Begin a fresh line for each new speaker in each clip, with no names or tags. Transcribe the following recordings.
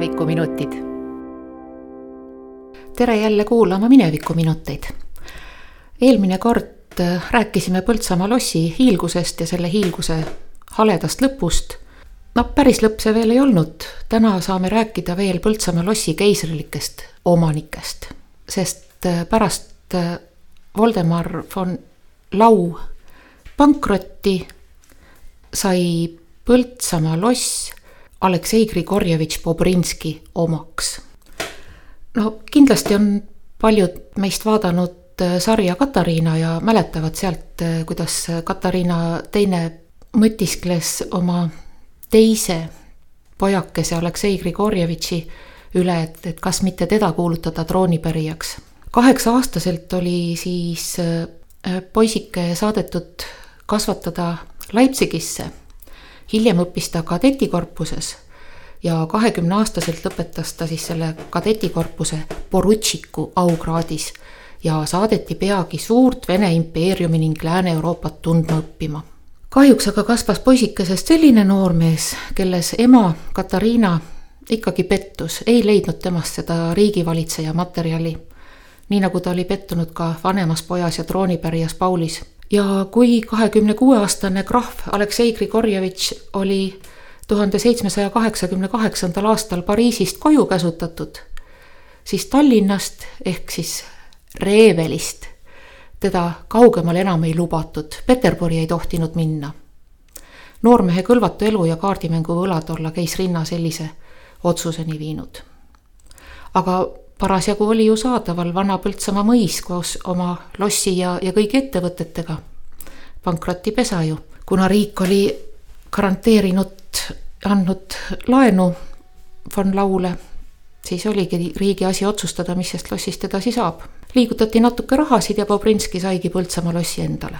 minevikuminutid. tere jälle kuulama Minevikuminuteid. eelmine kord äh, rääkisime Põltsamaa lossi hiilgusest ja selle hiilguse haledast lõpust. no päris lõpp see veel ei olnud, täna saame rääkida veel Põltsamaa lossi keisrilikest omanikest, sest äh, pärast äh, Voldemar von Lau pankrotti sai Põltsamaa loss Aleksei Grigorjevitš Bobrinski omaks. no kindlasti on paljud meist vaadanud äh, sarja Katariina ja mäletavad sealt, äh, kuidas Katariina teine mõtiskles oma teise pojakese Aleksei Grigorjevitši üle, et, et kas mitte teda kuulutada troonipärijaks. kaheksa-aastaselt oli siis äh, poisike saadetud kasvatada Leipzigisse hiljem õppis ta kadetikorpuses ja kahekümne aastaselt lõpetas ta siis selle kadetikorpuse porutšiku aukraadis ja saadeti peagi suurt Vene impeeriumi ning Lääne-Euroopat tundma õppima. kahjuks aga kasvas poisikesest selline noormees, kelles ema Katariina ikkagi pettus, ei leidnud temast seda riigivalitseja materjali. nii nagu ta oli pettunud ka vanemas pojas ja troonipärijas Paulis ja kui kahekümne kuue aastane krahv Aleksei Grigorjevitš oli tuhande seitsmesaja kaheksakümne kaheksandal aastal Pariisist koju käsutatud, siis Tallinnast ehk siis Reevelist teda kaugemale enam ei lubatud, Peterburi ei tohtinud minna. noormehe kõlvatu elu ja kaardimängu võlad olla keisrinna sellise otsuseni viinud. aga parasjagu oli ju saadaval vana Põltsamaa mõis koos oma lossi ja, ja kõigi ettevõtetega. pankrotipesa ju, kuna riik oli garanteerinud, andnud laenu von Laule, siis oligi riigi asi otsustada, mis sellest lossist edasi saab. liigutati natuke rahasid ja Bobrinski saigi Põltsamaa lossi endale.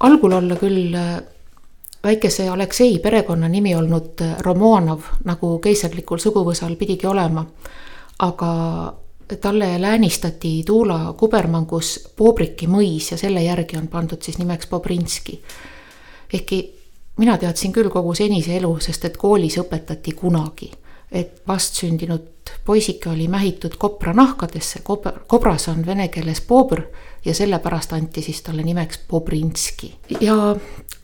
algul olla küll äh, väikese Aleksei perekonnanimi olnud äh, Romanov, nagu keisrlikul suguvõsal pidigi olema aga talle läänistati Tuula kubermangus Bobriki mõis ja selle järgi on pandud siis nimeks Bobrinski. ehkki mina teadsin küll kogu senise elu, sest et koolis õpetati kunagi, et vastsündinud poisike oli mähitud kopra nahkadesse, kober, kobras on vene keeles bobr ja sellepärast anti siis talle nimeks Bobrinski. ja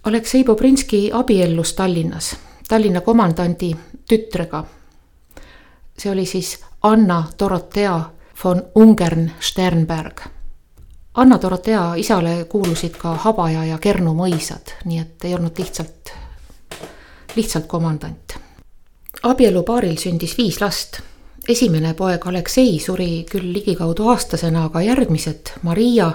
Aleksei Bobrinski abiellus Tallinnas, Tallinna komandandi tütrega. see oli siis Anna Dorothea von Ungern-Sternberg. Anna Dorothea isale kuulusid ka Habaja ja Kernu mõisad, nii et ei olnud lihtsalt, lihtsalt komandant. abielupaaril sündis viis last. esimene poeg Aleksei suri küll ligikaudu aastasena, aga järgmised Maria,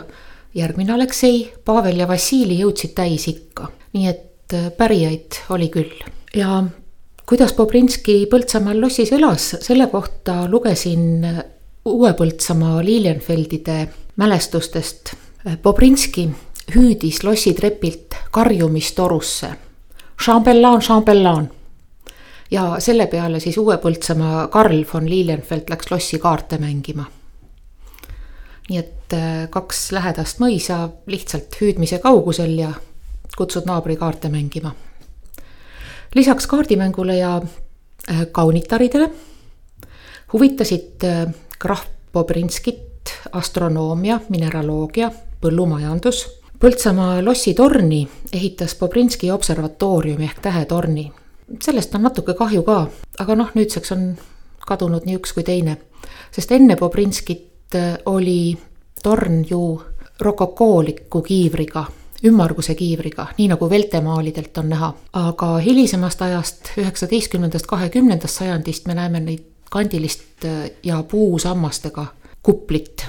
järgmine Aleksei, Pavel ja Vassili jõudsid täisikka, nii et pärijaid oli küll ja kuidas Bobrinski Põltsamaal lossis elas, selle kohta lugesin Uue Põltsamaa Lilienfeldide mälestustest. Bobrinski hüüdis lossitrepilt karjumistorusse. Chambellan, chambellan. ja selle peale siis Uue Põltsamaa Karl von Lilienfeld läks lossi kaarte mängima. nii et äh, kaks lähedast mõisa lihtsalt hüüdmise kaugusel ja kutsud naabri kaarte mängima lisaks kaardimängule ja äh, kaunitaridele huvitasid äh, Krahv Bobrinskit astronoomia, mineraloogia, põllumajandus. Põltsamaa lossitorni ehitas Bobrinski observatooriumi ehk tähetorni. sellest on natuke kahju ka, aga noh, nüüdseks on kadunud nii üks kui teine. sest enne Bobrinskit äh, oli torn ju rokokooliku kiivriga ümmarguse kiivriga, nii nagu veltemaalidelt on näha. aga hilisemast ajast, üheksateistkümnendast, kahekümnendast sajandist me näeme neid kandilist äh, ja puusammastega kuplit.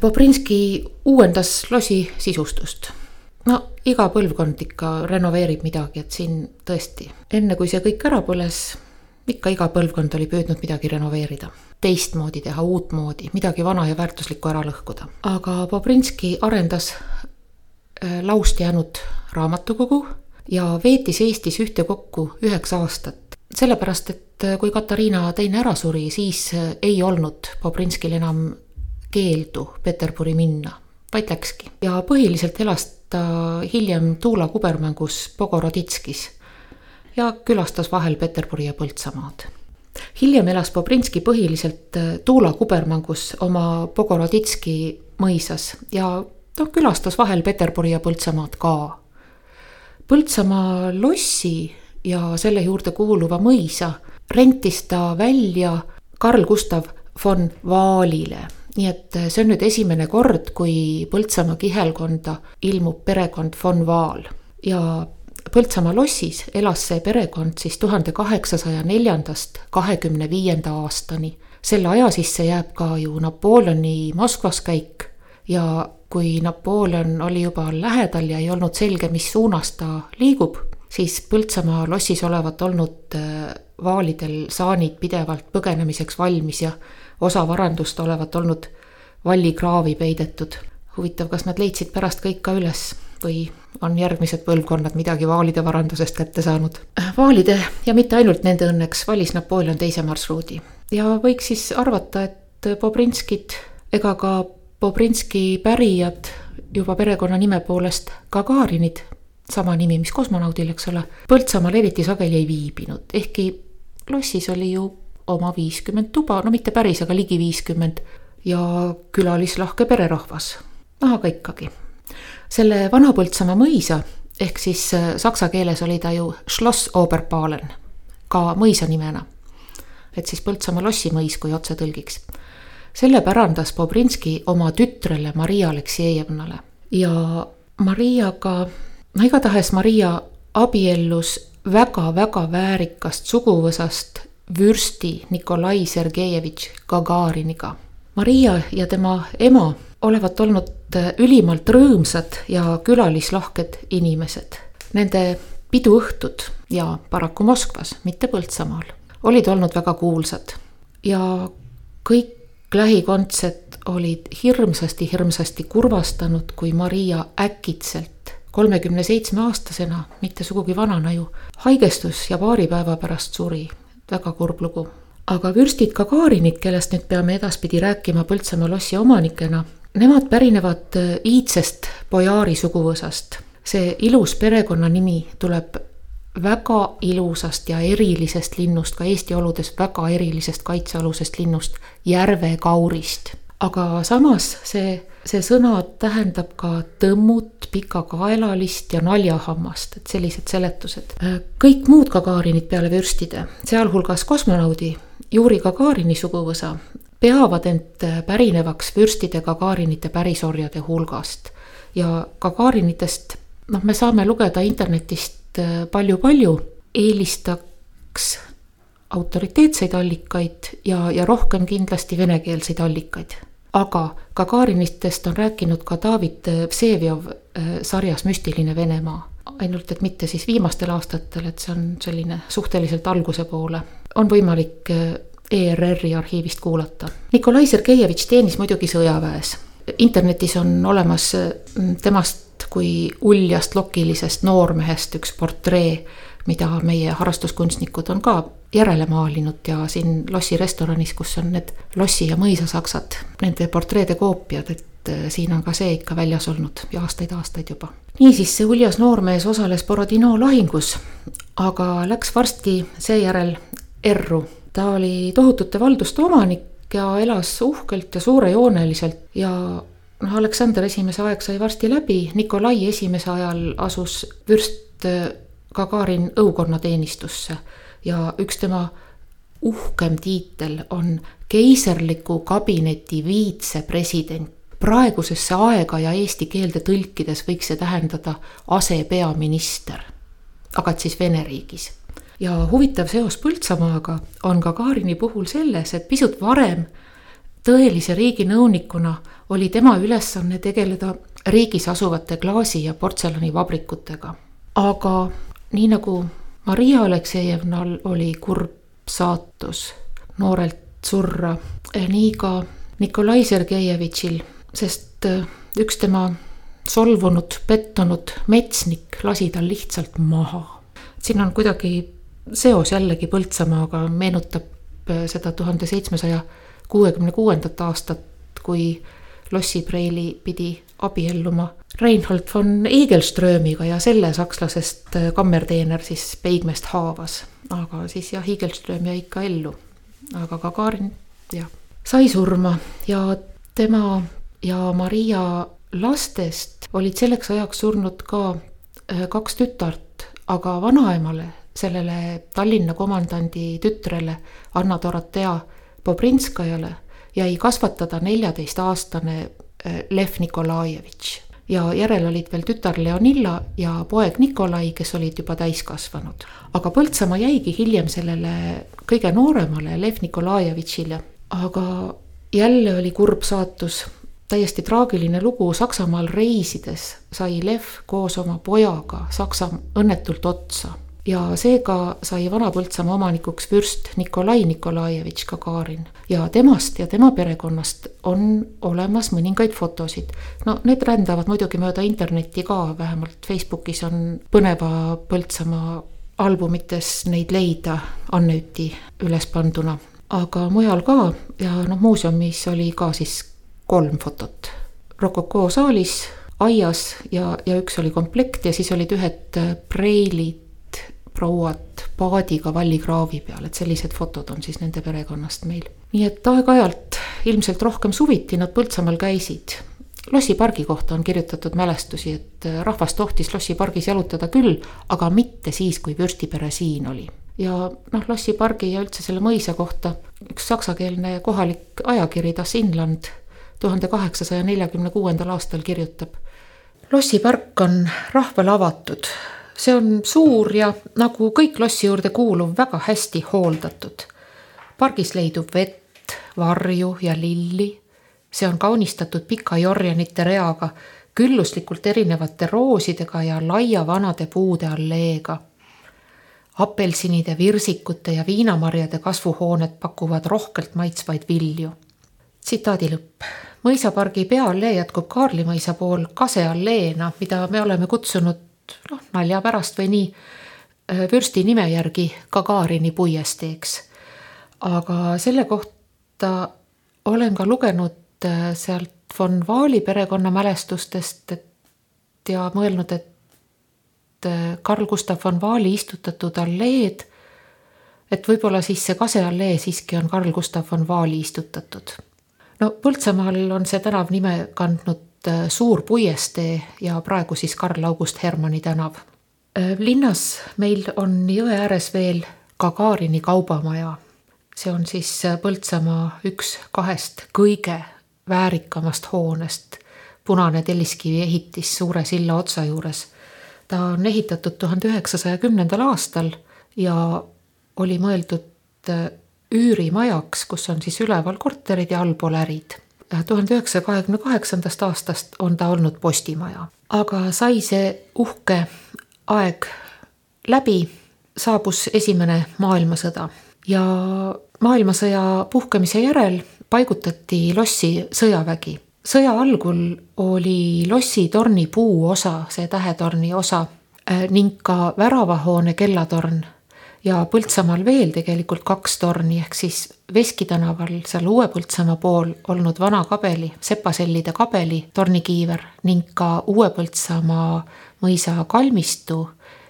Bobrinski uuendas losi sisustust. no iga põlvkond ikka renoveerib midagi, et siin tõesti, enne kui see kõik ära põles, ikka iga põlvkond oli püüdnud midagi renoveerida teistmoodi teha, uutmoodi, midagi vana ja väärtuslikku ära lõhkuda. aga Bobrinski arendas laust jäänud raamatukogu ja veetis Eestis ühtekokku üheksa aastat. sellepärast, et äh, kui Katariina teine ära suri, siis äh, ei olnud Bobrinskil enam keeldu Peterburi minna, vaid läkski. ja põhiliselt elas ta hiljem Tuula kubermängus Bogoroditskis ja külastas vahel Peterburi ja Põltsamaad. hiljem elas Bobrinski põhiliselt Tuula kubermangus oma Bogoroditski mõisas ja noh, külastas vahel Peterburi ja Põltsamaad ka. Põltsamaa lossi ja selle juurde kuuluva mõisa rentis ta välja Karl Gustav von Vaalile nii et see on nüüd esimene kord, kui Põltsamaa kihelkonda ilmub perekond von Vaal ja Põltsamaa lossis elas see perekond siis tuhande kaheksasaja neljandast kahekümne viienda aastani. selle aja sisse jääb ka ju Napoleoni Moskvas käik ja kui Napoleon oli juba lähedal ja ei olnud selge, mis suunas ta liigub, siis Põltsamaa lossis olevat olnud äh, vaalidel saanid pidevalt põgenemiseks valmis ja osa varandust olevat olnud vallikraavi peidetud. huvitav, kas nad leidsid pärast kõik ka üles või on järgmised põlvkonnad midagi vaalide varandusest kätte saanud. vaalide ja mitte ainult nende õnneks valis Napoleon teise marsruudi ja võiks siis arvata, et Bobrinskid ega ka Bobrinski pärijad juba perekonnanime poolest Gagarinid, sama nimi, mis kosmonaudil, eks ole, Põltsamaal eriti sageli ei viibinud, ehkki lossis oli ju oma viiskümmend tuba, no mitte päris, aga ligi viiskümmend ja külalislahke pererahvas, aga ikkagi selle Vana-Põltsamaa mõisa ehk siis äh, saksa keeles oli ta ju Schloss Oberpalen, ka mõisa nimena. et siis Põltsamaa lossimõis, kui otse tõlgiks. Selle pärandas Bobrinski oma tütrele Maria Aleksejevnale ja Mariaga, no igatahes Maria abiellus väga-väga väärikast suguvõsast vürsti Nikolai Sergejevitš Gagariniga. Maria ja tema ema olevat olnud ülimalt rõõmsad ja külalislahked inimesed. Nende piduõhtud ja paraku Moskvas, mitte Põltsamaal, olid olnud väga kuulsad ja kõik lähikondsed olid hirmsasti-hirmsasti kurvastanud, kui Maria äkitselt kolmekümne seitsme aastasena, mitte sugugi vanana ju, haigestus ja paari päeva pärast suri. väga kurb lugu. aga vürstid Gagarinid, kellest nüüd peame edaspidi rääkima Põltsamaa lossi omanikena, Nemad pärinevad iidsest Bojaari suguvõsast. see ilus perekonnanimi tuleb väga ilusast ja erilisest linnust, ka Eesti oludes väga erilisest kaitsealusest linnust, järvekaurist. aga samas see, see sõna tähendab ka tõmmut, pikakaelalist ja naljahammast, et sellised seletused. Kõik muud Gagarinid peale vürstide, sealhulgas kosmonaudi Juri Gagarini suguvõsa peavad end pärinevaks vürstide Gagarinite pärisorjade hulgast. ja Gagarinitest, noh, me saame lugeda internetist palju-palju, äh, eelistaks autoriteetseid allikaid ja, ja rohkem kindlasti venekeelseid allikaid. aga Gagarinitest on rääkinud ka David Vsevjov äh, sarjas Müstiline Venemaa ainult et mitte siis viimastel aastatel, et see on selline suhteliselt alguse poole. on võimalik äh, ERR-i arhiivist kuulata. Nikolai Sergejevitš teenis muidugi sõjaväes. internetis on olemas temast kui uljast lokilisest noormehest üks portree, mida meie harrastuskunstnikud on ka järele maalinud ja siin Lossi restoranis, kus on need Lossi ja mõisasaksad, nende portreede koopiad, et äh, siin on ka see ikka väljas olnud ja aastaid-aastaid juba. niisiis, see uljas noormees osales Borodino lahingus, aga läks varsti seejärel erru ta oli tohutute valduste omanik ja elas uhkelt ja suurejooneliselt ja noh, Aleksander Esimese aeg sai varsti läbi, Nikolai Esimese ajal asus vürst äh, Gagarin õukonnateenistusse ja üks tema uhkem tiitel on keiserliku kabineti viitsepresident. praegusesse aega ja eesti keelde tõlkides võiks see tähendada asepeaminister, aga et siis Vene riigis. Ja huvitav seos Põltsamaaga on Gagarini puhul selles, et pisut varem tõelise riiginõunikuna oli tema ülesanne tegeleda riigis asuvate klaasi- ja portselanivabrikutega. aga nii nagu Maria Aleksejevnal oli kurb saatus noorelt surra, nii ka Nikolai Sergejevitšil, sest äh, üks tema solvunud, pettunud metsnik lasi tal lihtsalt maha. siin on kuidagi seos jällegi Põltsamaaga meenutab äh, seda tuhande seitsmesaja kuuekümne kuuendat aastat, kui Lossi Preili pidi abielluma Reinhold von Igelströmiga ja selle sakslasest äh, kammerteener siis Peigmest haavas. aga siis jah, Igelström jäi ikka ellu aga Gagarin jah, sai surma ja tema ja Maria lastest olid selleks ajaks surnud ka äh, kaks tütart, aga vanaemale, sellele Tallinna komandandi tütrele Anna Dorotea Bobrinskajale jäi kasvatada neljateistaastane äh, Lev Nikolajevitš. Ja järel olid veel tütar Leonilla ja poeg Nikolai, kes olid juba täiskasvanud. aga Põltsamaa jäigi hiljem sellele kõige nooremale Lev Nikolajevitšile, aga jälle oli kurb saatus, täiesti traagiline lugu, Saksamaal reisides sai Lev koos oma pojaga Saksa õnnetult otsa ja seega sai Vana-Põltsamaa omanikuks vürst Nikolai Nikolajevitš Gagarin. ja temast ja tema perekonnast on olemas mõningaid fotosid. no need rändavad muidugi mööda internetti ka, vähemalt Facebookis on põneva Põltsamaa albumites neid leida Anneuti üles panduna. aga mujal ka ja noh, muuseumis oli ka siis kolm fotot. Rokoko saalis, aias ja, ja üks oli komplekt ja siis olid ühed preilid prouad paadiga vallikraavi peal, et sellised fotod on siis nende perekonnast meil. nii et aeg-ajalt, ilmselt rohkem suviti nad Põltsamaal käisid. Lossi pargi kohta on kirjutatud mälestusi, et rahvas tohtis Lossi pargis jalutada küll, aga mitte siis, kui vürstipere siin oli. ja noh, Lossi pargi ja üldse selle mõisa kohta üks saksakeelne kohalik ajakiri Das Inland tuhande kaheksasaja neljakümne kuuendal aastal kirjutab. Lossi park on rahvale avatud see on suur ja nagu kõik lossi juurde kuuluv, väga hästi hooldatud. pargis leidub vett, varju ja lilli. see on kaunistatud pika jorjanite reaga, külluslikult erinevate roosidega ja laia vanade puude alleega. apelsinide, virsikute ja viinamarjade kasvuhooned pakuvad rohkelt maitsvaid vilju. tsitaadi lõpp mõisapargi peaallee jätkub Kaarli mõisa pool kasealleena, mida me oleme kutsunud noh, nalja pärast või nii, äh, vürsti nime järgi Gagarini puiesteeks. aga selle kohta olen ka lugenud äh, sealt von Vaali perekonna mälestustest, et ja mõelnud, et äh, Carl Gustav von Vaali istutatud alleed, et võib-olla siis see kaseallee siiski on Carl Gustav von Vaali istutatud. no Põltsamaal on see tänav nime kandnud suur puiestee ja praegu siis Karl August Hermanni tänav. Äh, linnas meil on jõe ääres veel Gagarini kaubamaja. see on siis äh, Põltsamaa üks kahest kõige väärikamast hoonest, punane telliskivi ehitis suure silla otsa juures. ta on ehitatud tuhande üheksasaja kümnendal aastal ja oli mõeldud üürimajaks, kus on siis üleval korterid ja allpool ärid tuhande üheksasaja kahekümne kaheksandast aastast on ta olnud postimaja, aga sai see uhke aeg läbi, saabus esimene maailmasõda ja maailmasõja puhkemise järel paigutati lossi sõjavägi. sõja algul oli lossi torni puuosa, see tähetorni osa äh, ning ka väravahoone kellatorn ja Põltsamaal veel tegelikult kaks torni, ehk siis Veski tänaval seal Uue Põltsamaa pool olnud vana kabeli, sepasellide kabeli tornikiiver ning ka Uue Põltsamaa mõisa kalmistu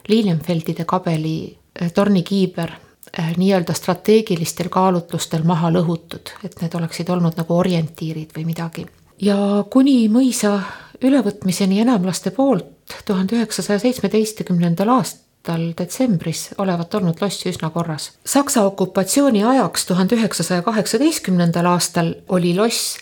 Lilienfeldide kabeli eh, tornikiiber eh, nii-öelda strateegilistel kaalutlustel maha lõhutud, et need oleksid olnud nagu orientiirid või midagi. ja kuni mõisa ülevõtmiseni enamlaste poolt tuhande üheksasaja seitsmeteistkümnendal aastal aastal detsembris olevat olnud loss üsna korras. Saksa okupatsiooni ajaks tuhande üheksasaja kaheksateistkümnendal aastal oli loss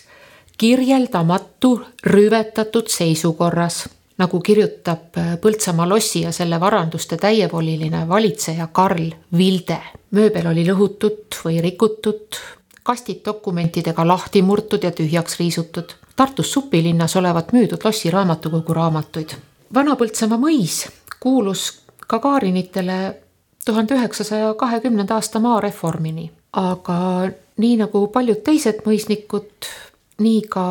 kirjeldamatu rüvetatud seisukorras, nagu kirjutab Põltsamaa lossi ja selle varanduste täievoliline valitseja Karl Vilde. mööbel oli lõhutud või rikutud, kastid dokumentidega lahti murtud ja tühjaks riisutud. Tartus supilinnas olevat müüdud lossi raamatukogu raamatuid. Vana-Põltsamaa mõis kuulus Gagarinitele tuhande üheksasaja kahekümnenda aasta maareformini, aga nii nagu paljud teised mõisnikud, nii ka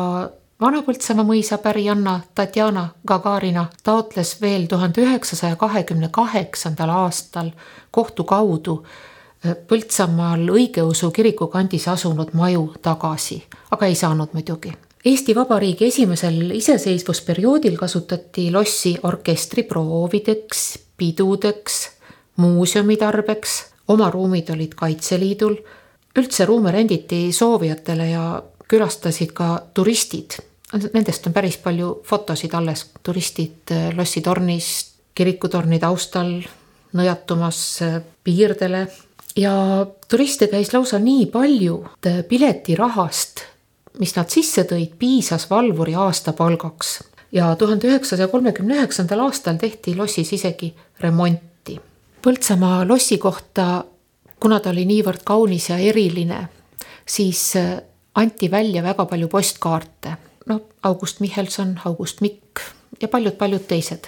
Vana-Põltsamaa mõisa pärijanna Tatjana Gagarina taotles veel tuhande üheksasaja kahekümne kaheksandal aastal kohtu kaudu äh, Põltsamaal õigeusu kiriku kandis asunud maju tagasi, aga ei saanud muidugi. Eesti Vabariigi esimesel iseseisvusperioodil kasutati lossi orkestriproovideks, pidudeks, muuseumi tarbeks, oma ruumid olid Kaitseliidul, üldse ruume renditi soovijatele ja külastasid ka turistid. Nendest on päris palju fotosid alles, turistid lossitornis, kirikutorni taustal nõjatumas piirdele ja turiste käis lausa nii palju, et piletirahast, mis nad sisse tõid, piisas valvuri aastapalgaks. Ja tuhande üheksasaja kolmekümne üheksandal aastal tehti lossis isegi remonti. Põltsamaa lossi kohta, kuna ta oli niivõrd kaunis ja eriline, siis anti välja väga palju postkaarte. noh, August Michelson, August Mikk ja paljud-paljud teised.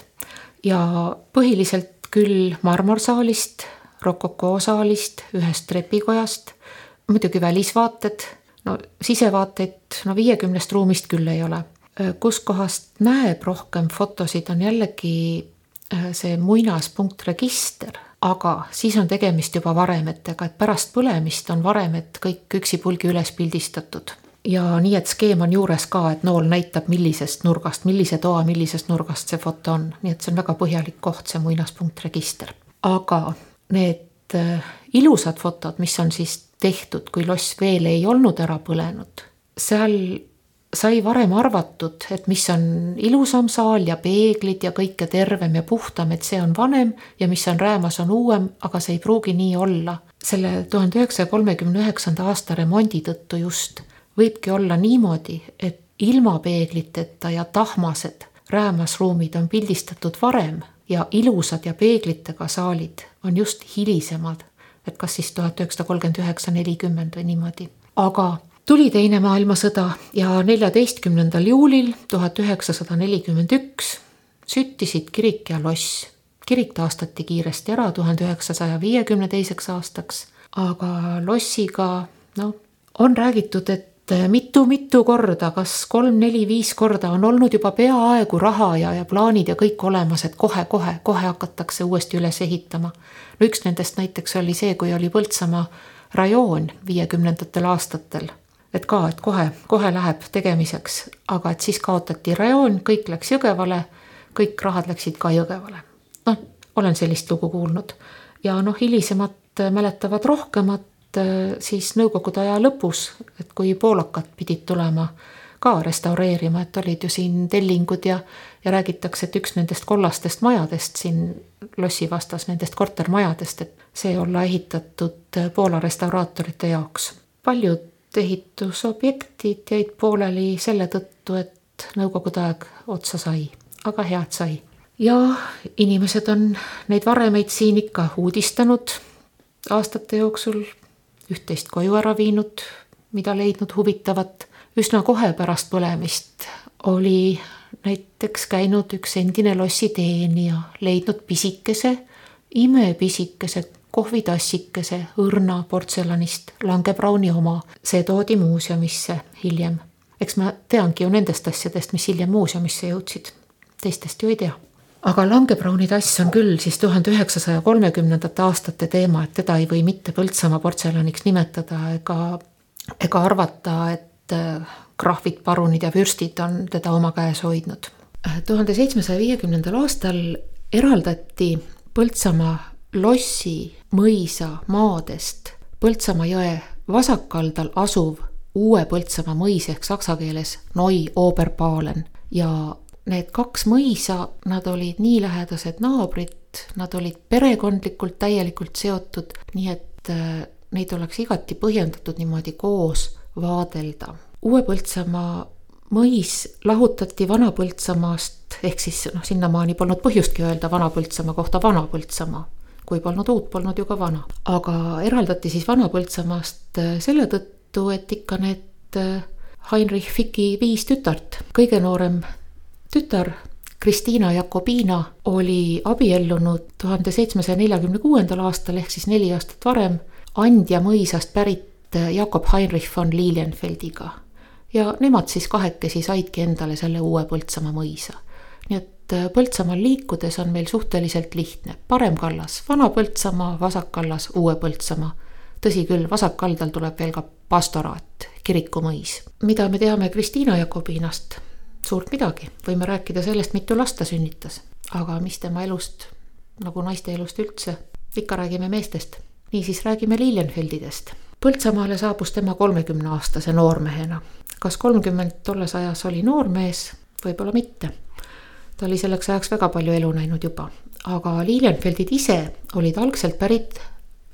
ja põhiliselt küll marmorsaalist rokoko saalist, ühest trepikojast, muidugi välisvaated, no sisevaateid no viiekümnest ruumist küll ei ole. Kuskohast näeb rohkem fotosid, on jällegi äh, see muinaspunktregister, aga siis on tegemist juba varemetega, et pärast põlemist on varemed kõik üksipulgi üles pildistatud. Ja nii, et skeem on juures ka, et nool näitab, millisest nurgast, millise toa, millisest nurgast see foto on, nii et see on väga põhjalik koht, see muinaspunktregister. aga need äh, ilusad fotod, mis on siis tehtud, kui loss veel ei olnud ära põlenud, seal sai varem arvatud, et mis on ilusam saal ja peeglid ja kõike tervem ja puhtam, et see on vanem ja mis on räämas, on uuem, aga see ei pruugi nii olla. selle tuhande üheksasaja kolmekümne üheksanda aasta remondi tõttu just võibki olla niimoodi, et ilma peegliteta ja tahmased räämasruumid on pildistatud varem ja ilusad ja peeglitega saalid on just hilisemad, et kas siis tuhat üheksasada kolmkümmend üheksa, nelikümmend või niimoodi. aga tuli Teine maailmasõda ja neljateistkümnendal juulil tuhat üheksasada nelikümmend üks süttisid kirik ja loss. kirik taastati kiiresti ära tuhande üheksasaja viiekümne teiseks aastaks, aga lossiga noh, on räägitud, et mitu-mitu korda, kas kolm-neli-viis korda on olnud juba peaaegu raha ja, ja plaanid ja kõik olemas, et kohe-kohe, kohe hakatakse uuesti üles ehitama. no üks nendest näiteks oli see, kui oli Põltsamaa rajoon viiekümnendatel aastatel. Et ka, et kohe, kohe läheb tegemiseks, aga et siis kaotati rajoon, kõik läks Jõgevale, kõik rahad läksid ka Jõgevale. noh, olen sellist lugu kuulnud ja noh, hilisemad mäletavad rohkemat Äh, siis nõukogude aja lõpus, et kui poolakad pidid tulema ka restaureerima, et olid ju siin tellingud ja, ja räägitakse, et üks nendest kollastest majadest siin lossi vastas, nendest kortermajadest, et see olla ehitatud äh, Poola restauraatorite jaoks. paljud ehitusobjektid jäid pooleli selle tõttu, et nõukogude aeg otsa sai, aga head sai. ja inimesed on neid varemeid siin ikka uudistanud aastate jooksul üht-teist koju ära viinud, mida leidnud huvitavat. üsna kohe pärast põlemist oli näiteks käinud üks endine lossiteenija, leidnud pisikese, imepisikese kohvitassikese õrna portselanist, Langebrauni oma. see toodi muuseumisse hiljem. eks ma teangi ju nendest asjadest, mis hiljem muuseumisse jõudsid. teistest ju ei tea aga Langebrauni tass on küll siis tuhande üheksasaja kolmekümnendate aastate teema, et teda ei või mitte Põltsamaa portselaniks nimetada ega, ega arvata, et äh, krahvid, parunid ja vürstid on teda oma käes hoidnud. tuhande seitsmesaja viiekümnendal aastal eraldati Põltsamaa lossi mõisa maadest Põltsamaa jõe vasakkaldal asuv Uue Põltsamaa mõis ehk saksa keeles Neu Oberpalen ja need kaks mõisa, nad olid nii lähedased naabrid, nad olid perekondlikult täielikult seotud, nii et äh, neid oleks igati põhjendatud niimoodi koos vaadelda. Uue Põltsamaa mõis lahutati Vana-Põltsamaast, ehk siis noh, sinnamaani polnud põhjustki öelda Vana-Põltsamaa kohta Vana-Põltsamaa. Kui polnud uut, polnud ju ka vana. aga eraldati siis Vana-Põltsamaast äh, selle tõttu, et ikka need äh, Heinrich Ficki viis tütart, kõige noorem tütar Kristiina Jakobina oli abiellunud tuhande seitsmesaja neljakümne kuuendal aastal ehk siis neli aastat varem Andja mõisast pärit Jakob Heinrich von Lilienfeldiga. ja nemad siis kahekesi saidki endale selle uue Põltsamaa mõisa. nii et äh, Põltsamaal liikudes on meil suhteliselt lihtne, parem kallas Vana Põltsamaa, vasak kallas Uue Põltsamaa. tõsi küll, vasakkaldal tuleb veel ka pastoraat, kirikumõis. mida me teame Kristiina Jakobinast? suurt midagi, võime rääkida sellest, mitu last ta sünnitas, aga mis tema elust, nagu naiste elust üldse, ikka räägime meestest. niisiis räägime Lilienfeldidest. Põltsamaale saabus tema kolmekümne aastase noormehena. kas kolmkümmend tolles ajas oli noormees, võib-olla mitte. Ta oli selleks ajaks väga palju elu näinud juba, aga Lilienfeldid ise olid algselt pärit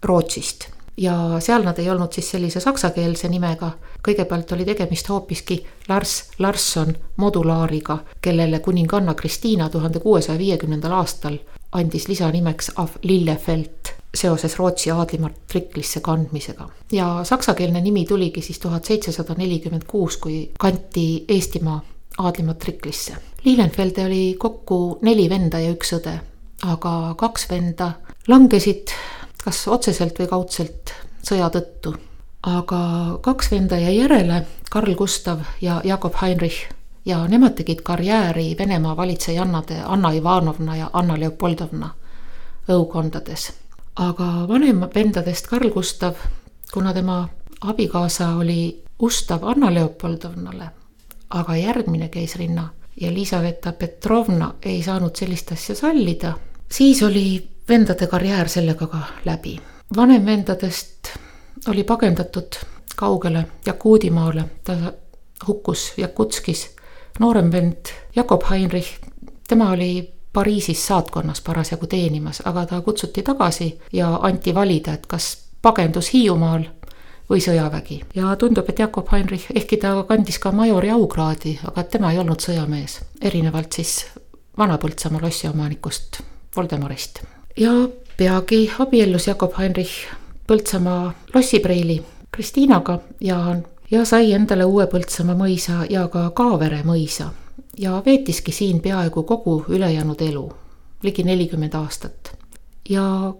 Rootsist ja seal nad ei olnud siis sellise saksakeelse nimega. kõigepealt oli tegemist hoopiski Lars Larsson modulaariga, kellele kuninganna Kristiina tuhande kuuesaja viiekümnendal aastal andis lisanimeks Av Lillefelt seoses Rootsi aadlimatriklisse kandmisega. ja saksakeelne nimi tuligi siis tuhat seitsesada nelikümmend kuus, kui kanti Eestimaa aadlimatriklisse. Lilienfelde oli kokku neli venda ja üks õde, aga kaks venda langesid kas otseselt või kaudselt sõja tõttu. aga kaks venda jäi järele, Karl Gustav ja Jakob Heinrich ja nemad tegid karjääri Venemaa valitsejannade Anna Ivanovna ja Anna Leopoldovna õukondades. aga vanem vendadest Karl Gustav, kuna tema abikaasa oli ustav Anna Leopoldovnale, aga järgmine keisrinna Elisaveta Petrovna ei saanud sellist asja sallida, siis oli vendade karjäär sellega ka läbi. vanem vendadest oli pagendatud kaugele Jakuudimaale, ta hukkus Jakutskis. noorem vend Jakob Heinrich, tema oli Pariisis saatkonnas parasjagu teenimas, aga ta kutsuti tagasi ja anti valida, et kas pagendus Hiiumaal või sõjavägi. ja tundub, et Jakob Heinrich, ehkki ta kandis ka majori aukraadi, aga tema ei olnud sõjamees, erinevalt siis Vana-Põltsamaa lossiomanikust Voldemarist ja peagi abiellus Jakob Heinrich Põltsamaa lossipreili Kristiinaga ja, ja sai endale uue Põltsamaa mõisa ja ka Kaavere mõisa. ja veetiski siin peaaegu kogu ülejäänud elu, ligi nelikümmend aastat. ja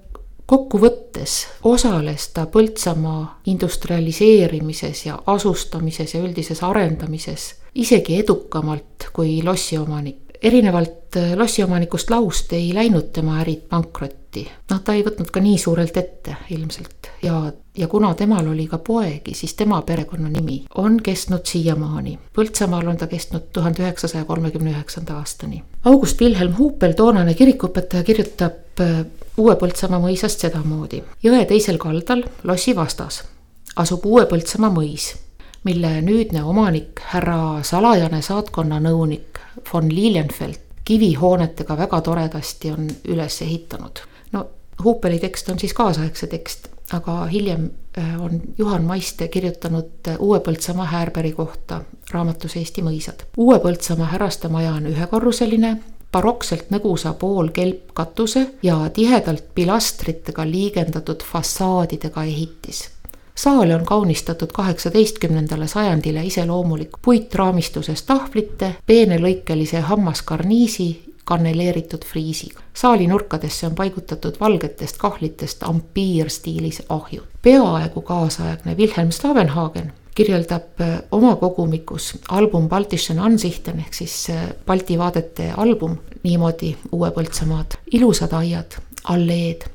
kokkuvõttes osales ta Põltsamaa industrialiseerimises ja asustamises ja üldises arendamises isegi edukamalt kui lossiomanik erinevalt lossiomanikust Laust ei läinud tema ärid pankrotti. Noh, ta ei võtnud ka nii suurelt ette ilmselt ja, ja kuna temal oli ka poegi, siis tema perekonnanimi on kestnud siiamaani. Põltsamaal on ta kestnud tuhande üheksasaja kolmekümne üheksanda aastani. August Wilhelm Huupel, toonane kirikuõpetaja, kirjutab äh, Uue Põltsamaa mõisast sedamoodi. jõe teisel kaldal, lossi vastas, asub Uue Põltsamaa mõis mille nüüdne omanik, härra salajane saatkonna nõunik von Lilienfeld kivihoonetega väga toredasti on üles ehitanud. Huupeli tekst on siis kaasaegse tekst, aga hiljem äh, on Juhan Maiste kirjutanud äh, Uue Põltsamaa Häärbergi kohta raamatus Eesti mõisad. Uue Põltsamaa härrastemaja on ühekorruseline, barokselt nõgusa poolkelpkatuse ja tihedalt pilastritega liigendatud fassaadidega ehitis saali on kaunistatud kaheksateistkümnendale sajandile iseloomulik puitraamistuses tahvlite, peenelõikelise hammaskarniisi kanneleeritud friisiga. saali nurkadesse on paigutatud valgetest kahlitest ampiirstiilis ahjud. peaaegu kaasaegne Wilhelm Stavenhagen kirjeldab äh, oma kogumikus album Baltischen Ansichten ehk siis äh, Balti vaadete album niimoodi Uue Põltsamaad. ilusad aiad, alleed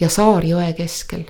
ja saar jõe keskel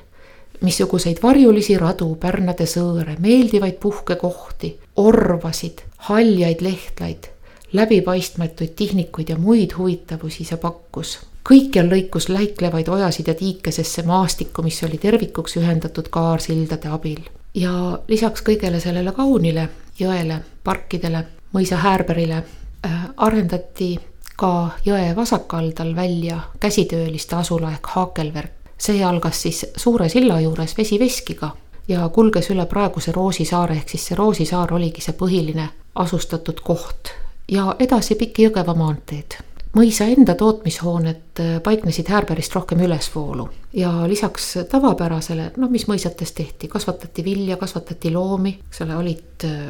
missuguseid varjulisi radu, pärnade sõõre, meeldivaid puhkekohti, orvasid, haljaid lehtlaid, läbipaistmatuid tihnikuid ja muid huvitavusi see pakkus. kõikjal lõikus läiklevaid ojasid ja tiikesesse maastikku, mis oli tervikuks ühendatud kaarsildade abil. ja lisaks kõigele sellele kaunile jõele, parkidele, mõisa Häärberile äh, arendati ka jõe vasakkaldal välja käsitööliste asula ehk Haakelverk see algas siis Suure silla juures Vesiveskiga ja kulges üle praeguse Roosi saare, ehk siis see Roosi saar oligi see põhiline asustatud koht ja edasi pikki Jõgeva maanteed. mõisa enda tootmishooned äh, paiknesid Häärberist rohkem ülesvoolu ja lisaks tavapärasele, no mis mõisates tehti, kasvatati vilja, kasvatati loomi, eks ole, olid äh,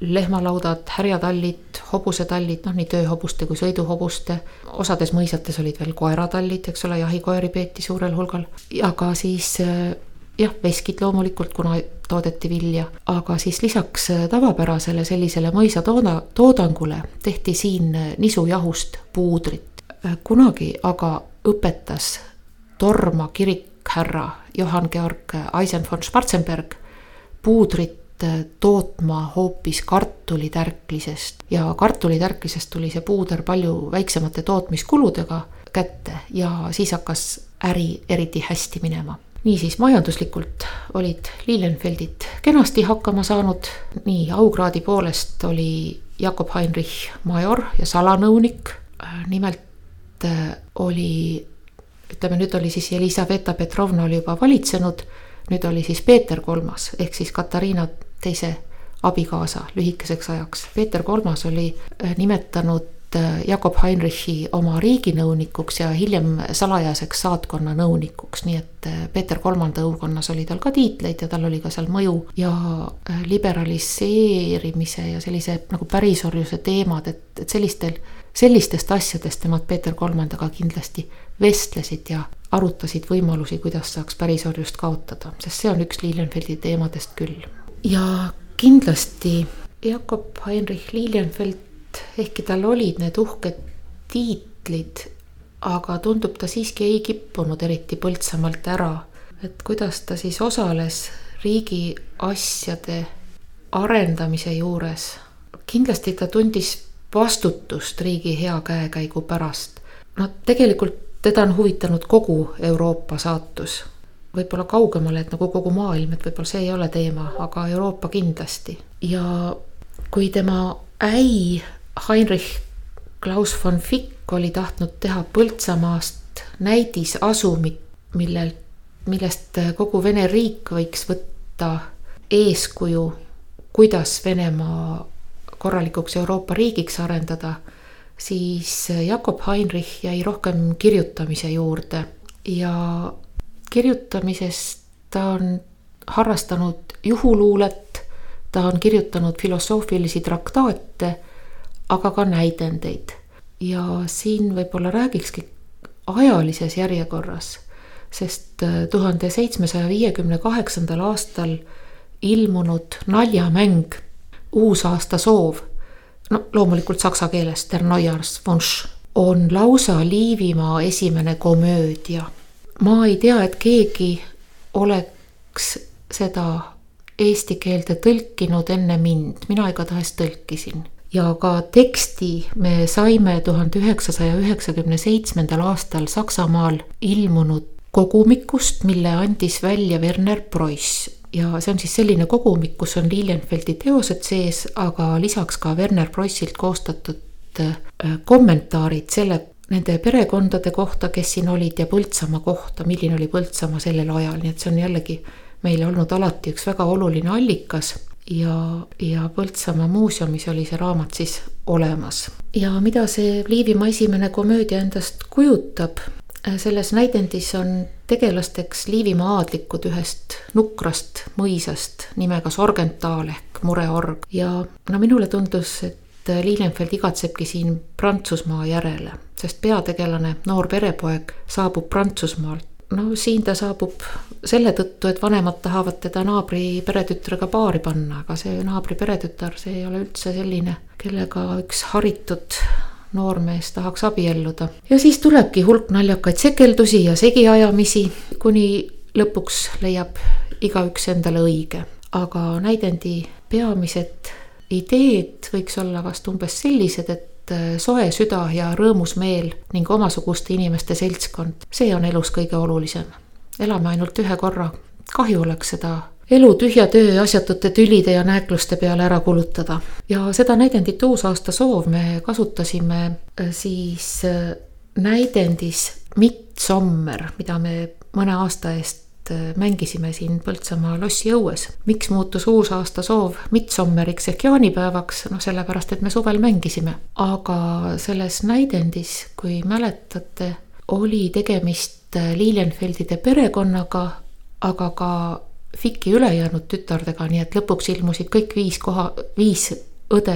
lehmalaudad, härjatallid, hobusetallid, noh nii tööhobuste kui sõiduhobuste. osades mõisates olid veel koeratallid, eks ole, jahikoeri peeti suurel hulgal ja ka siis eh, jah, veskid loomulikult, kuna toodeti vilja, aga siis lisaks eh, tavapärasele sellisele mõisatooda, toodangule tehti siin eh, nisujahust puudrit. kunagi aga õpetas Torma kirikhärra Johann Georg Eisen von Schwarzenberg puudrit Äh, tootma hoopis kartulitärklisest ja kartulitärklisest tuli see puuder palju väiksemate tootmiskuludega kätte ja siis hakkas äri eriti hästi minema. Niisiis, majanduslikult olid Lilienfeldid kenasti hakkama saanud, nii aukraadi poolest oli Jakob Heinrich major ja salanõunik. nimelt äh, oli, ütleme nüüd oli siis Elisaveta Petrovna oli juba valitsenud, nüüd oli siis Peeter Kolmas ehk siis Katariina teise abikaasa lühikeseks ajaks. Peeter Kolmas oli äh, nimetanud Äh, Jakob Heinrichi oma riiginõunikuks ja hiljem salajaseks saatkonna nõunikuks, nii et äh, Peeter Kolmanda õukonnas oli tal ka tiitleid ja tal oli ka seal mõju ja äh, liberaliseerimise ja sellise nagu pärisorjuse teemad, et, et sellistel, sellistest asjadest nemad Peeter Kolmandaga kindlasti vestlesid ja arutasid võimalusi, kuidas saaks pärisorjust kaotada, sest see on üks Lilienfeldi teemadest küll. ja kindlasti Jakob Heinrich Lilienfeld ehkki tal olid need uhked tiitlid, aga tundub, ta siiski ei kippunud eriti Põltsamaalt ära. et kuidas ta siis osales riigi asjade arendamise juures. kindlasti ta tundis vastutust riigi hea käekäigu pärast. no tegelikult teda on huvitanud kogu Euroopa saatus. võib-olla kaugemale, et nagu kogu maailm, et võib-olla see ei ole teema, aga Euroopa kindlasti. ja kui tema äi Heinrich Klaus von Fick oli tahtnud teha Põltsamaast näidisasumit, millel, millest kogu Vene riik võiks võtta eeskuju, kuidas Venemaa korralikuks Euroopa riigiks arendada, siis Jakob Heinrich jäi rohkem kirjutamise juurde. Ja kirjutamisest ta on harrastanud juhuluulet, ta on kirjutanud filosoofilisi traktaate aga ka näidendeid. ja siin võib-olla räägikski ajalises järjekorras, sest äh, tuhande seitsmesaja viiekümne kaheksandal aastal ilmunud naljamäng Uusaasta soov, no loomulikult saksa keeles Der Neujahrswunsch, on lausa Liivimaa esimene komöödia. ma ei tea, et keegi oleks seda eesti keelde tõlkinud enne mind, mina igatahes tõlkisin ja ka teksti me saime tuhande üheksasaja üheksakümne seitsmendal aastal Saksamaal ilmunud kogumikust, mille andis välja Werner Preuss. Ja see on siis selline kogumik, kus on Lilienfeldi teosed sees, aga lisaks ka Werner Preussilt koostatud äh, kommentaarid selle, nende perekondade kohta, kes siin olid ja Põltsamaa kohta, milline oli Põltsamaa sellel ajal, nii et see on jällegi meile olnud alati üks väga oluline allikas ja, ja Põltsamaa muuseumis oli see raamat siis olemas. ja mida see Liivimaa esimene komöödia endast kujutab, selles näidendis on tegelasteks Liivimaa aadlikud ühest nukrast mõisast nimega Sorgentaal ehk mureorg. Ja no minule tundus, et Lilienfeld igatsebki siin Prantsusmaa järele, sest peategelane, noor perepoeg, saabub Prantsusmaalt no siin ta saabub selle tõttu, et vanemad tahavad teda naabri peretütrega paari panna, aga see naabri peretütar, see ei ole üldse selline, kellega üks haritud noormees tahaks abielluda. ja siis tulebki hulk naljakaid sekeldusi ja segiajamisi, kuni lõpuks leiab igaüks endale õige. aga näidendi peamised ideed võiks olla vast umbes sellised, et Äh, soe süda ja rõõmus meel ning omasuguste inimeste seltskond, see on elus kõige olulisem. elame ainult ühe korra, kahju oleks seda elu tühja töö asjatute tülide ja nääkluste peale ära kulutada. ja seda näidendit Uusaasta soov me kasutasime äh, siis äh, näidendis Midsommar, mida me mõne aasta eest Äh, mängisime siin Põltsamaa lossi õues. miks muutus uusaasta soov midsommeriks ehk jaanipäevaks, noh sellepärast, et me suvel mängisime. aga selles näidendis, kui mäletate, oli tegemist äh, Lilienfeldide perekonnaga, aga ka Fiki ülejäänud tütardega, nii et lõpuks ilmusid kõik viis koha, viis õde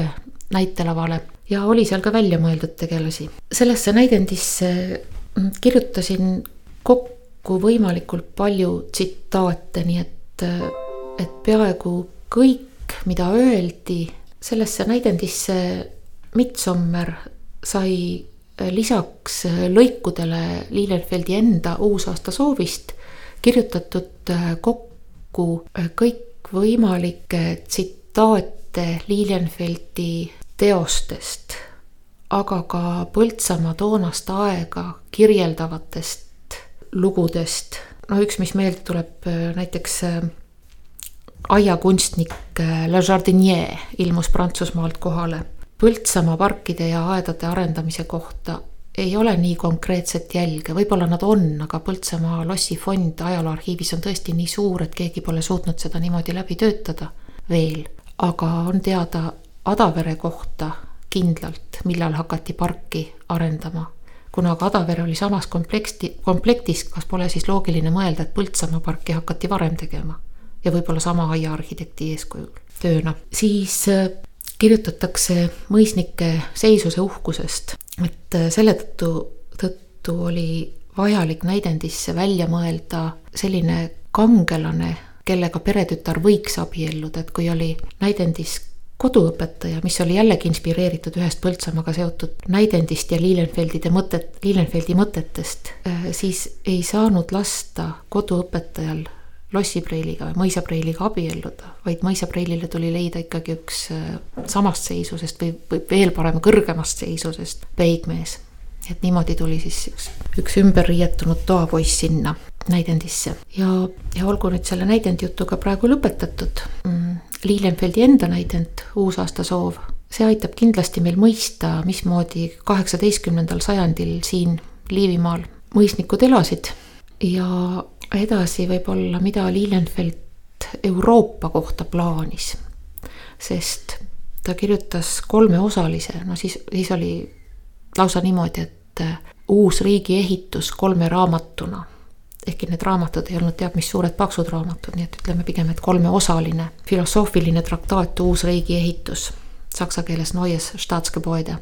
näitelavale ja oli seal ka välja mõeldud tegelasi. sellesse näidendisse mm, kirjutasin kokku kokku võimalikult palju tsitaate, nii et, et peaaegu kõik, mida öeldi sellesse näidendisse Midsommar sai lisaks lõikudele Lilienfeldi enda uusaasta soovist kirjutatud kokku kõikvõimalikke tsitaate Lilienfeldi teostest, aga ka Põltsamaa toonast aega kirjeldavatest lugudest no üks, mis meelde tuleb, näiteks aiakunstnik Le Jardinier ilmus Prantsusmaalt kohale. Põltsamaa parkide ja aedade arendamise kohta ei ole nii konkreetset jälge, võib-olla nad on, aga Põltsamaa lossifond ajalooarhiivis on tõesti nii suur, et keegi pole suutnud seda niimoodi läbi töötada veel. aga on teada Adavere kohta kindlalt, millal hakati parki arendama. Kuna aga Adavere oli samas kompleksti, komplektis, kas pole siis loogiline mõelda, et Põltsamaa parki hakati varem tegema ja võib-olla sama aiaarhitekti eeskujul tööna, siis äh, kirjutatakse mõisnike seisuse uhkusest. Et äh, selle tõttu, tõttu oli vajalik näidendisse välja mõelda selline kangelane, kellega peretütar võiks abielluda, et kui oli näidendis koduõpetaja, mis oli jällegi inspireeritud ühest Põltsamaaga seotud näidendist ja Lilienfeldide mõtet, Lilienfeldi mõtetest, äh, siis ei saanud lasta koduõpetajal lossipreiliga või mõisapreiliga abielluda, vaid mõisapreilile tuli leida ikkagi üks äh, samast seisusest või, või veel parem kõrgemast seisusest peigmees. et niimoodi tuli siis üks, üks ümber riietunud toapoiss sinna näidendisse ja, ja olgu nüüd selle näidendjutuga praegu lõpetatud mm,. Lilienfeldi enda näidend Uusaasta soov, see aitab kindlasti meil mõista, mismoodi kaheksateistkümnendal sajandil siin Liivimaal mõisnikud elasid ja edasi võib-olla, mida Lilienfeld Euroopa kohta plaanis. sest ta kirjutas kolmeosalise, no siis, siis oli lausa niimoodi, et uus riigi ehitus kolme raamatuna. Ehkki need raamatud ei olnud teab mis suured paksud raamatud, nii et ütleme pigem, et kolmeosaline filosoofiline traktaat Uus riigi ehitus, saksa keeles Neues Staatsgebäude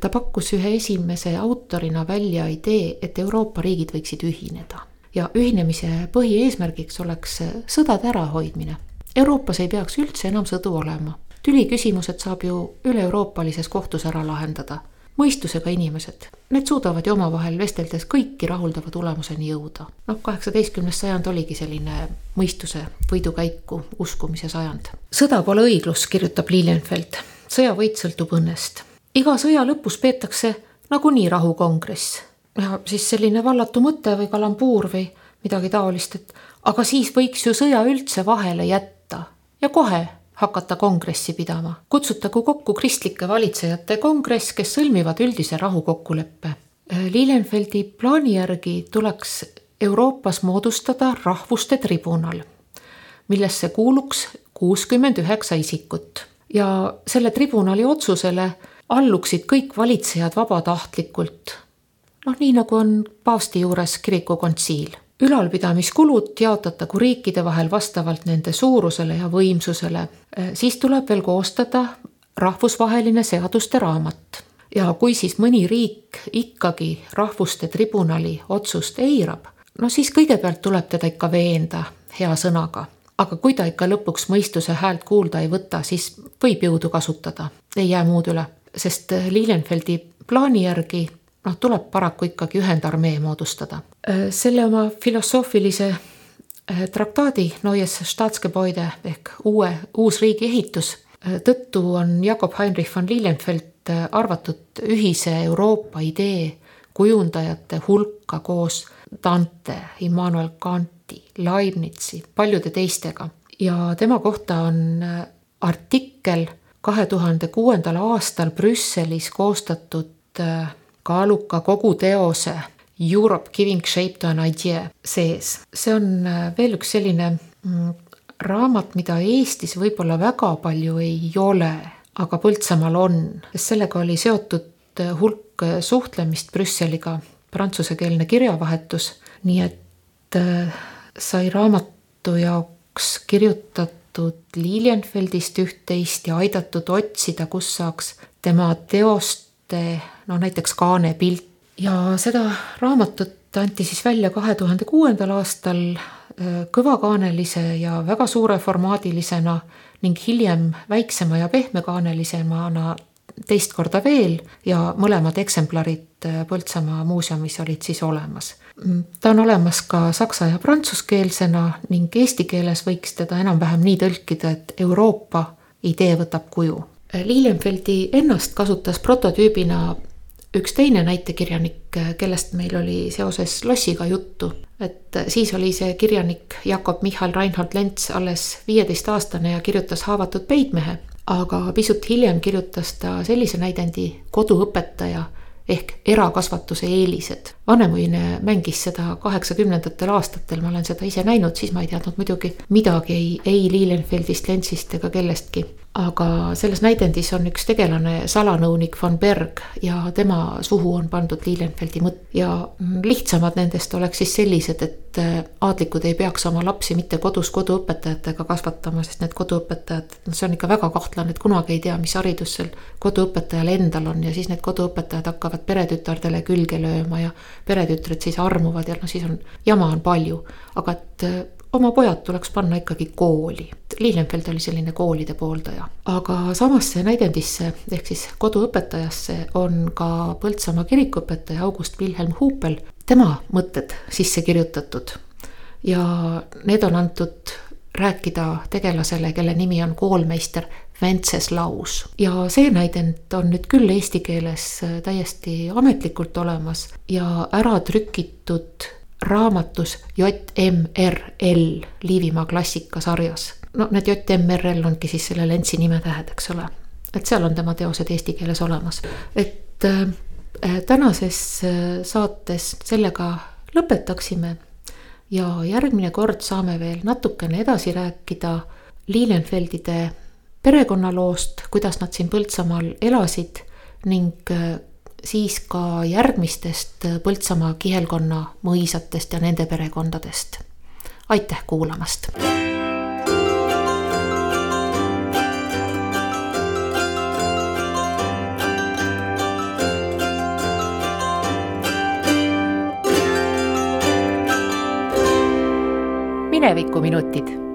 ta pakkus ühe esimese autorina välja idee, et Euroopa riigid võiksid ühineda ja ühinemise põhieesmärgiks oleks sõdade ärahoidmine. Euroopas ei peaks üldse enam sõdu olema. tüliküsimused saab ju üle-euroopalises kohtus ära lahendada. Mõistusega inimesed, need suudavad ju omavahel vesteldes kõiki rahuldava tulemuseni jõuda. noh, kaheksateistkümnes sajand oligi selline mõistuse võidukäiku uskumise sajand. sõda pole õiglus, kirjutab Lilienfeld. sõjavõit sõltub õnnest. iga sõja lõpus peetakse nagunii rahukongress ja siis selline vallatu mõte või kalambuur või midagi taolist, et aga siis võiks ju sõja üldse vahele jätta ja kohe hakata kongressi pidama. kutsutagu kokku kristlike valitsejate kongress, kes sõlmivad üldise rahukokkuleppe. Lilienfeldi plaani järgi tuleks Euroopas moodustada rahvuste tribunal, millesse kuuluks kuuskümmend üheksa isikut ja selle tribunali otsusele alluksid kõik valitsejad vabatahtlikult noh, nii nagu on paavsti juures kirikukontsiil. Ülalpidamiskulud jaotatagu riikide vahel vastavalt nende suurusele ja võimsusele. Äh, siis tuleb veel koostada rahvusvaheline seaduste raamat ja kui siis mõni riik ikkagi rahvuste tribunali otsust eirab, no siis kõigepealt tuleb teda ikka veenda hea sõnaga. aga kui ta ikka lõpuks mõistuse häält kuulda ei võta, siis võib jõudu kasutada, ei jää muud üle, sest Lilienfeldi plaani järgi noh, tuleb paraku ikkagi ühendarmee moodustada. Äh, selle oma filosoofilise äh, traktaadi Neues Staatsgebäude ehk uue, uus riigi ehitus äh, tõttu on Jakob Heinrich von Lilienfeld arvatud ühise Euroopa idee kujundajate hulka koos Dante, Immanuel Kanti, Leibnizi, paljude teistega ja tema kohta on artikkel kahe tuhande kuuendal aastal Brüsselis koostatud kaaluka kogu teose Europe giving shape to an idea sees. see on äh, veel üks selline mm, raamat, mida Eestis võib-olla väga palju ei ole, aga Põltsamaal on, sest sellega oli seotud äh, hulk äh, suhtlemist Brüsseliga, prantsusekeelne kirjavahetus, nii et sai raamatu jaoks kirjutatud Lilienfeldist üht-teist ja aidatud otsida, kus saaks tema teost no näiteks Kaane pilt ja seda raamatut anti siis välja kahe tuhande kuuendal aastal äh, kõvakaanelise ja väga suure formaadilisena ning hiljem väiksema ja pehmekaanelisemana teist korda veel ja mõlemad eksemplarid äh, Põltsamaa muuseumis olid siis olemas. Mm, ta on olemas ka saksa ja prantsuskeelsena ning eesti keeles võiks teda enam-vähem nii tõlkida, et Euroopa idee võtab kuju Lilienfeldi ennast kasutas prototüübina üks teine näitekirjanik, kellest meil oli seoses lossiga juttu, et siis oli see kirjanik Jakob Michal Reinhold Lents alles viieteistaastane ja kirjutas Haavatud peigmehe. aga pisut hiljem kirjutas ta sellise näidendi Koduõpetaja ehk erakasvatuse eelised. Vanemuine mängis seda kaheksakümnendatel aastatel, ma olen seda ise näinud, siis ma ei teadnud muidugi midagi ei, ei Lilienfeldist, Lentsist ega kellestki aga selles näidendis on üks tegelane, salanõunik von Berg ja tema suhu on pandud Lilienfeldi mõtt. ja lihtsamad nendest oleks siis sellised, et äh, aadlikud ei peaks oma lapsi mitte kodus koduõpetajatega kasvatama, sest need koduõpetajad, noh, see on ikka väga kahtlane, et kunagi ei tea, mis haridus sel koduõpetajal endal on ja siis need koduõpetajad hakkavad peretütardele külge lööma ja peretütred siis armuvad ja noh, siis on, jama on palju, aga et äh, oma pojad tuleks panna ikkagi kooli. Lilienfeld oli selline koolide pooldaja, aga samasse näidendisse ehk siis koduõpetajasse on ka Põltsamaa kirikuõpetaja August Wilhelm Huupel, tema mõtted sisse kirjutatud. ja need on antud rääkida tegelasele, kelle nimi on koolmeister Venceslaus. ja see näidend on nüüd küll eesti keeles täiesti ametlikult olemas ja ära trükitud raamatus JMRL Liivimaa klassikasarjas. no need JMRL ongi siis selle Lentsi nimetähed, eks ole. et seal on tema teosed eesti keeles olemas, et äh, tänases äh, saates sellega lõpetaksime. ja järgmine kord saame veel natukene edasi rääkida Lilienfeldide perekonnaloost, kuidas nad siin Põltsamaal elasid ning äh, siis ka järgmistest Põltsamaa kihelkonna mõisatest ja nende perekondadest. aitäh kuulamast. minevikuminutid